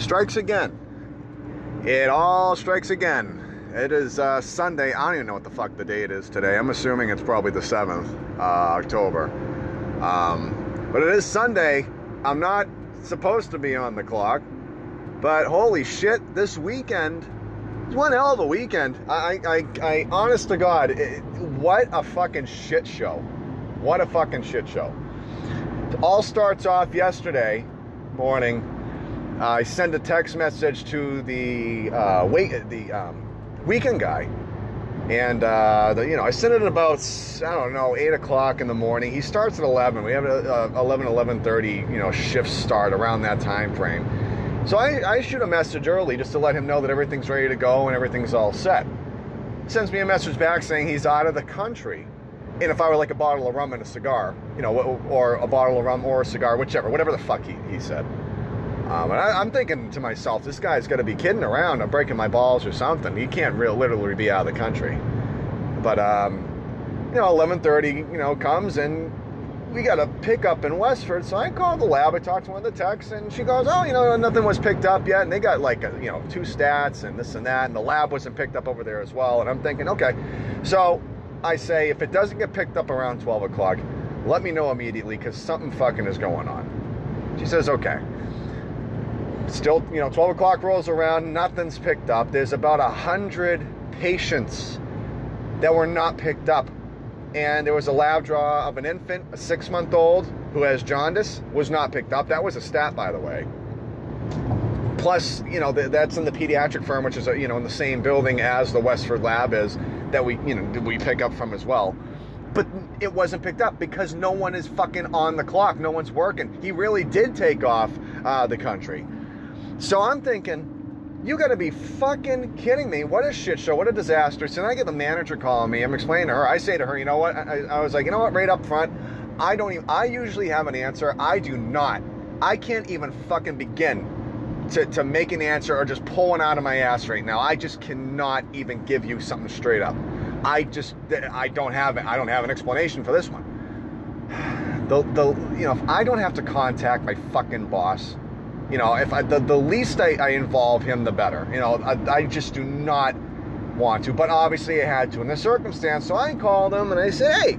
strikes again. It all strikes again. It is uh, Sunday. I don't even know what the fuck the date is today. I'm assuming it's probably the 7th, uh, October. Um, but it is Sunday. I'm not supposed to be on the clock. But holy shit, this weekend it's one hell of a weekend. I, I, I, honest to God, it, what a fucking shit show. What a fucking shit show. It all starts off yesterday morning. I send a text message to the uh, wait, the um, weekend guy, and uh, the, you know I sent it at about I don't know eight o'clock in the morning. He starts at eleven. We have a, a 11, 11.30, you know shift start around that time frame. So I, I shoot a message early just to let him know that everything's ready to go and everything's all set. Sends me a message back saying he's out of the country. And if I were like a bottle of rum and a cigar, you know, or a bottle of rum or a cigar, whichever, whatever the fuck he, he said. Um, and I, am thinking to myself, this guy's got to be kidding around or breaking my balls or something. He can't real, literally be out of the country. But, um, you know, 11:30, you know, comes and we got a pickup in Westford, so I called the lab. I talked to one of the techs, and she goes, "Oh, you know, nothing was picked up yet." And they got like, a, you know, two stats and this and that, and the lab wasn't picked up over there as well. And I'm thinking, okay, so I say, if it doesn't get picked up around 12 o'clock, let me know immediately because something fucking is going on. She says, okay. Still, you know, 12 o'clock rolls around, nothing's picked up. There's about a hundred patients that were not picked up and there was a lab draw of an infant, a six month old who has jaundice, was not picked up. That was a stat, by the way. Plus, you know, that's in the pediatric firm, which is, you know, in the same building as the Westford lab is, that we, you know, we pick up from as well. But it wasn't picked up because no one is fucking on the clock. No one's working. He really did take off uh, the country. So I'm thinking, you got to be fucking kidding me. What a shit show. What a disaster. So then I get the manager calling me. I'm explaining to her. I say to her, you know what? I, I was like, you know what? Right up front, I don't even, I usually have an answer. I do not. I can't even fucking begin to, to make an answer or just pull one out of my ass right now. I just cannot even give you something straight up. I just, I don't have. I don't have an explanation for this one. The, the, you know, if I don't have to contact my fucking boss, you know, if I, the, the least I, I involve him, the better. You know, I, I just do not want to, but obviously I had to in the circumstance. So I called him and I said, hey,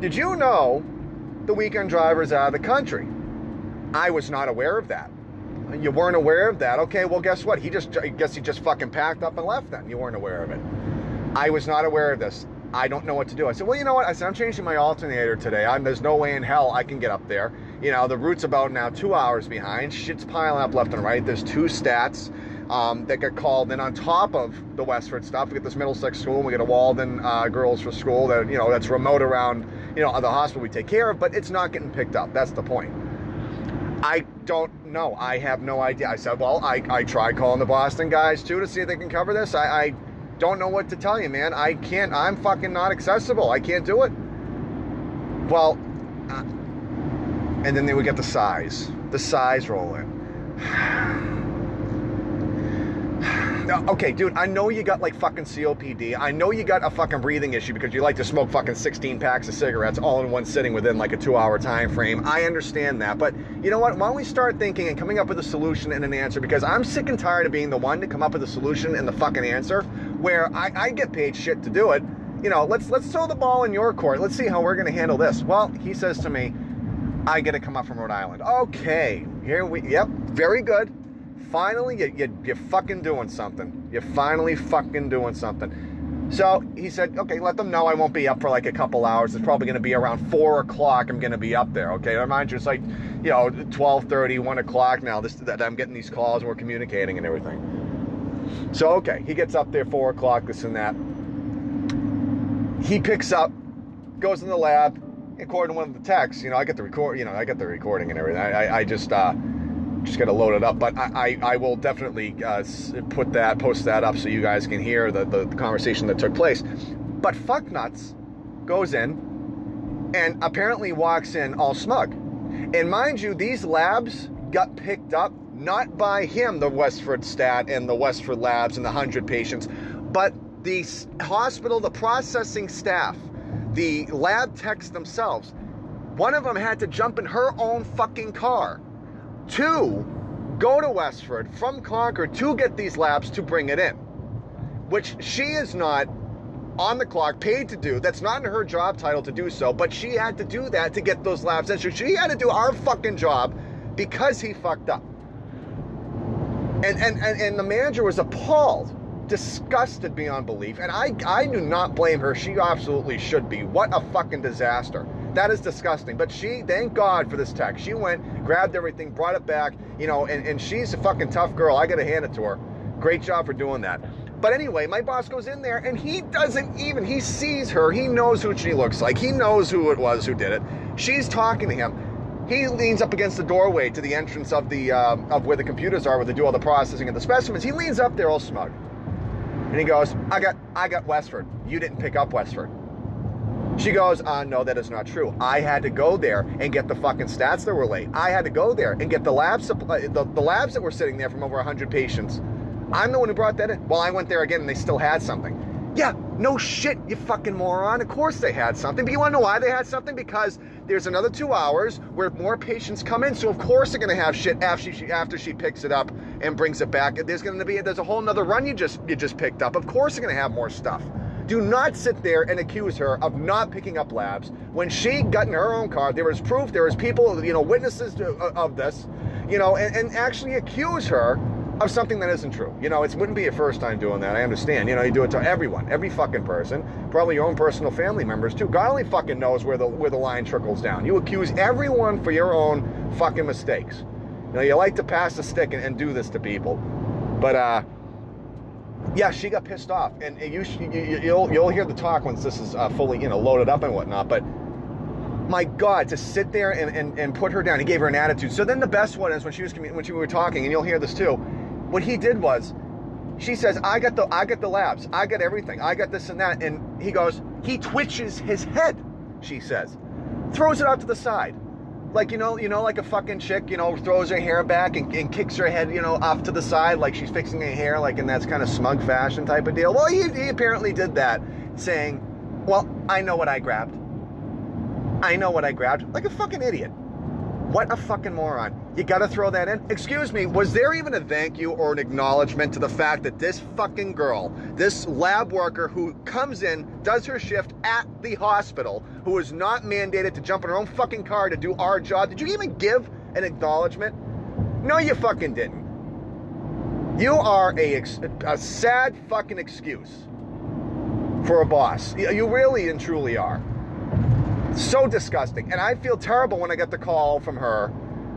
did you know the weekend driver's out of the country? I was not aware of that. You weren't aware of that. Okay, well, guess what? He just, I guess he just fucking packed up and left then. You weren't aware of it. I was not aware of this. I don't know what to do. I said, well, you know what? I said, I'm changing my alternator today. I'm, there's no way in hell I can get up there. You know, the route's about now two hours behind. Shit's piling up left and right. There's two stats um, that get called in on top of the Westford stuff. We get this Middlesex school, and we get a Walden uh, Girls for School that, you know, that's remote around, you know, the hospital we take care of, but it's not getting picked up. That's the point. I don't know. I have no idea. I said, well, I, I tried calling the Boston guys too to see if they can cover this. I, I don't know what to tell you, man. I can't, I'm fucking not accessible. I can't do it. Well, uh, and then they would get the sighs, the sighs roll in. okay, dude, I know you got like fucking COPD. I know you got a fucking breathing issue because you like to smoke fucking 16 packs of cigarettes all in one sitting within like a two hour time frame. I understand that. But you know what? Why don't we start thinking and coming up with a solution and an answer? Because I'm sick and tired of being the one to come up with a solution and the fucking answer where I, I get paid shit to do it. You know, let's let's throw the ball in your court. Let's see how we're gonna handle this. Well, he says to me, I get to come up from Rhode Island. Okay, here we, yep, very good. Finally, you, you, you're fucking doing something. You're finally fucking doing something. So he said, okay, let them know I won't be up for like a couple hours. It's probably going to be around four o'clock. I'm going to be up there. Okay, mind you, it's like, you know, 12:30, 1 o'clock now. This that I'm getting these calls and we're communicating and everything. So, okay, he gets up there, 4 o'clock, this and that. He picks up, goes in the lab, according to one of the texts. You know, I get the record, you know, I get the recording and everything. I, I, I just, uh, just got to load it up. But I, I, I will definitely uh, put that, post that up so you guys can hear the, the, the conversation that took place. But fucknuts goes in and apparently walks in all smug. And mind you, these labs got picked up not by him, the Westford stat and the Westford labs and the 100 patients, but the hospital, the processing staff, the lab techs themselves. One of them had to jump in her own fucking car to go to Westford from Concord to get these labs to bring it in, which she is not on the clock, paid to do. That's not in her job title to do so, but she had to do that to get those labs in. So she had to do our fucking job because he fucked up. And, and, and, and the manager was appalled, disgusted beyond belief. And I, I do not blame her. She absolutely should be. What a fucking disaster. That is disgusting. But she, thank God for this tech. She went, grabbed everything, brought it back, you know, and, and she's a fucking tough girl. I got to hand it to her. Great job for doing that. But anyway, my boss goes in there and he doesn't even, he sees her. He knows who she looks like. He knows who it was who did it. She's talking to him. He leans up against the doorway to the entrance of the uh, of where the computers are, where they do all the processing of the specimens. He leans up there all smug, and he goes, "I got I got Westford. You didn't pick up Westford." She goes, uh, no, that is not true. I had to go there and get the fucking stats that were late. I had to go there and get the lab supply, the, the labs that were sitting there from over 100 patients I'm the one who brought that in. Well, I went there again and they still had something. Yeah, no shit, you fucking moron. Of course they had something. But you want to know why they had something? Because there's another two hours where more patients come in. So of course they're gonna have shit after she after she picks it up and brings it back. There's gonna be there's a whole nother run you just you just picked up. Of course they're gonna have more stuff. Do not sit there and accuse her of not picking up labs when she got in her own car. There was proof. There was people, you know, witnesses to, uh, of this, you know, and, and actually accuse her of something that isn't true. You know, it wouldn't be your first time doing that. I understand. You know, you do it to everyone, every fucking person, probably your own personal family members too. God only fucking knows where the where the line trickles down. You accuse everyone for your own fucking mistakes. You know, you like to pass the stick and, and do this to people, but uh, yeah, she got pissed off, and you, you you'll you'll hear the talk once this is uh, fully you know loaded up and whatnot, but my God, to sit there and, and, and put her down. He gave her an attitude. So then the best one is when she was when she, we were talking, and you'll hear this too what he did was, she says, I got the I got the labs. I got everything. I got this and that. And he goes, he twitches his head, she says. Throws it out to the side. Like, you know, you know, like a fucking chick, you know, throws her hair back and, and kicks her head, you know, off to the side, like she's fixing her hair, like in that kind of smug fashion type of deal. Well, he, he apparently did that, saying, Well, I know what I grabbed. I know what I grabbed. Like a fucking idiot. What a fucking moron. You gotta throw that in. Excuse me, was there even a thank you or an acknowledgement to the fact that this fucking girl, this lab worker who comes in, does her shift at the hospital, who is not mandated to jump in her own fucking car to do our job, did you even give an acknowledgement? No, you fucking didn't. You are a, a sad fucking excuse for a boss. You really and truly are. So disgusting. And I feel terrible when I get the call from her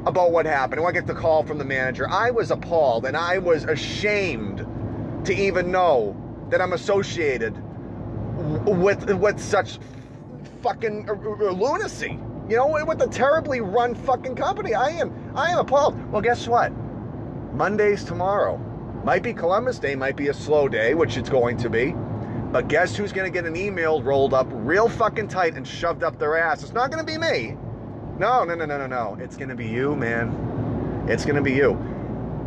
about what happened. When I get the call from the manager, I was appalled and I was ashamed to even know that I'm associated with with such fucking uh, uh, uh, lunacy. You know, with a terribly run fucking company. I am I am appalled. Well, guess what? Monday's tomorrow. Might be Columbus Day, might be a slow day, which it's going to be. But guess who's going to get an email rolled up real fucking tight and shoved up their ass? It's not going to be me. No, no, no, no, no, no. It's going to be you, man. It's going to be you.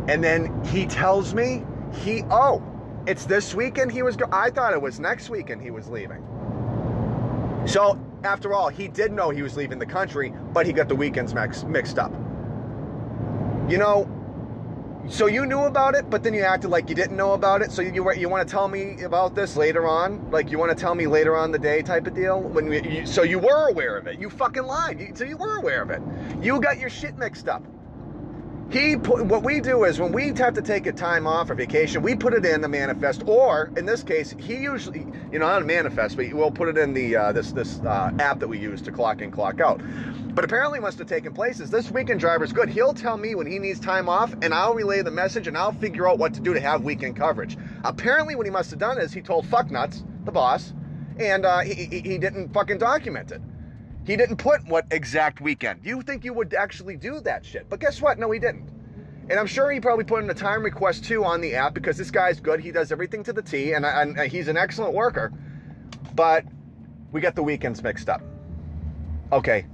And then he tells me he, oh, it's this weekend he was, go- I thought it was next weekend he was leaving. So, after all, he did know he was leaving the country, but he got the weekends mix- mixed up. You know, so you knew about it, but then you acted like you didn't know about it. So you you, you want to tell me about this later on? Like you want to tell me later on the day type of deal? When we, you, so you were aware of it. You fucking lied. You, so you were aware of it. You got your shit mixed up. He put, what we do is when we have to take a time off or vacation, we put it in the manifest, or in this case, he usually, you know, not a manifest, but we'll put it in the uh, this this uh, app that we use to clock in, clock out. But apparently, must have taken place is this weekend driver's good. He'll tell me when he needs time off, and I'll relay the message, and I'll figure out what to do to have weekend coverage. Apparently, what he must have done is he told fucknuts, the boss, and uh, he, he didn't fucking document it. He didn't put what exact weekend. You think you would actually do that shit. But guess what? No, he didn't. And I'm sure he probably put in a time request too on the app because this guy's good. He does everything to the T and, and he's an excellent worker. But we got the weekends mixed up. Okay,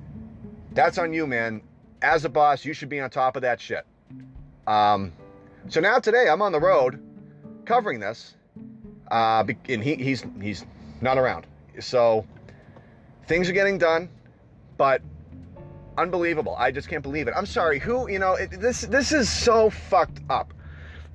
that's on you, man. As a boss, you should be on top of that shit. Um, so now today I'm on the road covering this, uh, and he, he's he's not around. So things are getting done. But Unbelievable. I just can't believe it. I'm sorry. Who, you know, it, this this is so fucked up.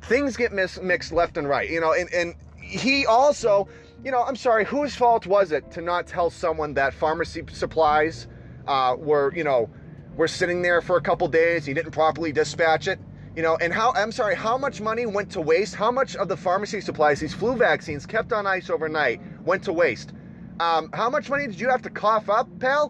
Things get mis- mixed left and right, you know, and, and he also, you know, I'm sorry, whose fault was it to not tell someone that pharmacy supplies uh, were, you know, were sitting there for a couple days, he didn't properly dispatch it? You know, and how, I'm sorry, how much money went to waste? How much of the pharmacy supplies, these flu vaccines kept on ice overnight, went to waste? Um, how much money did you have to cough up, pal?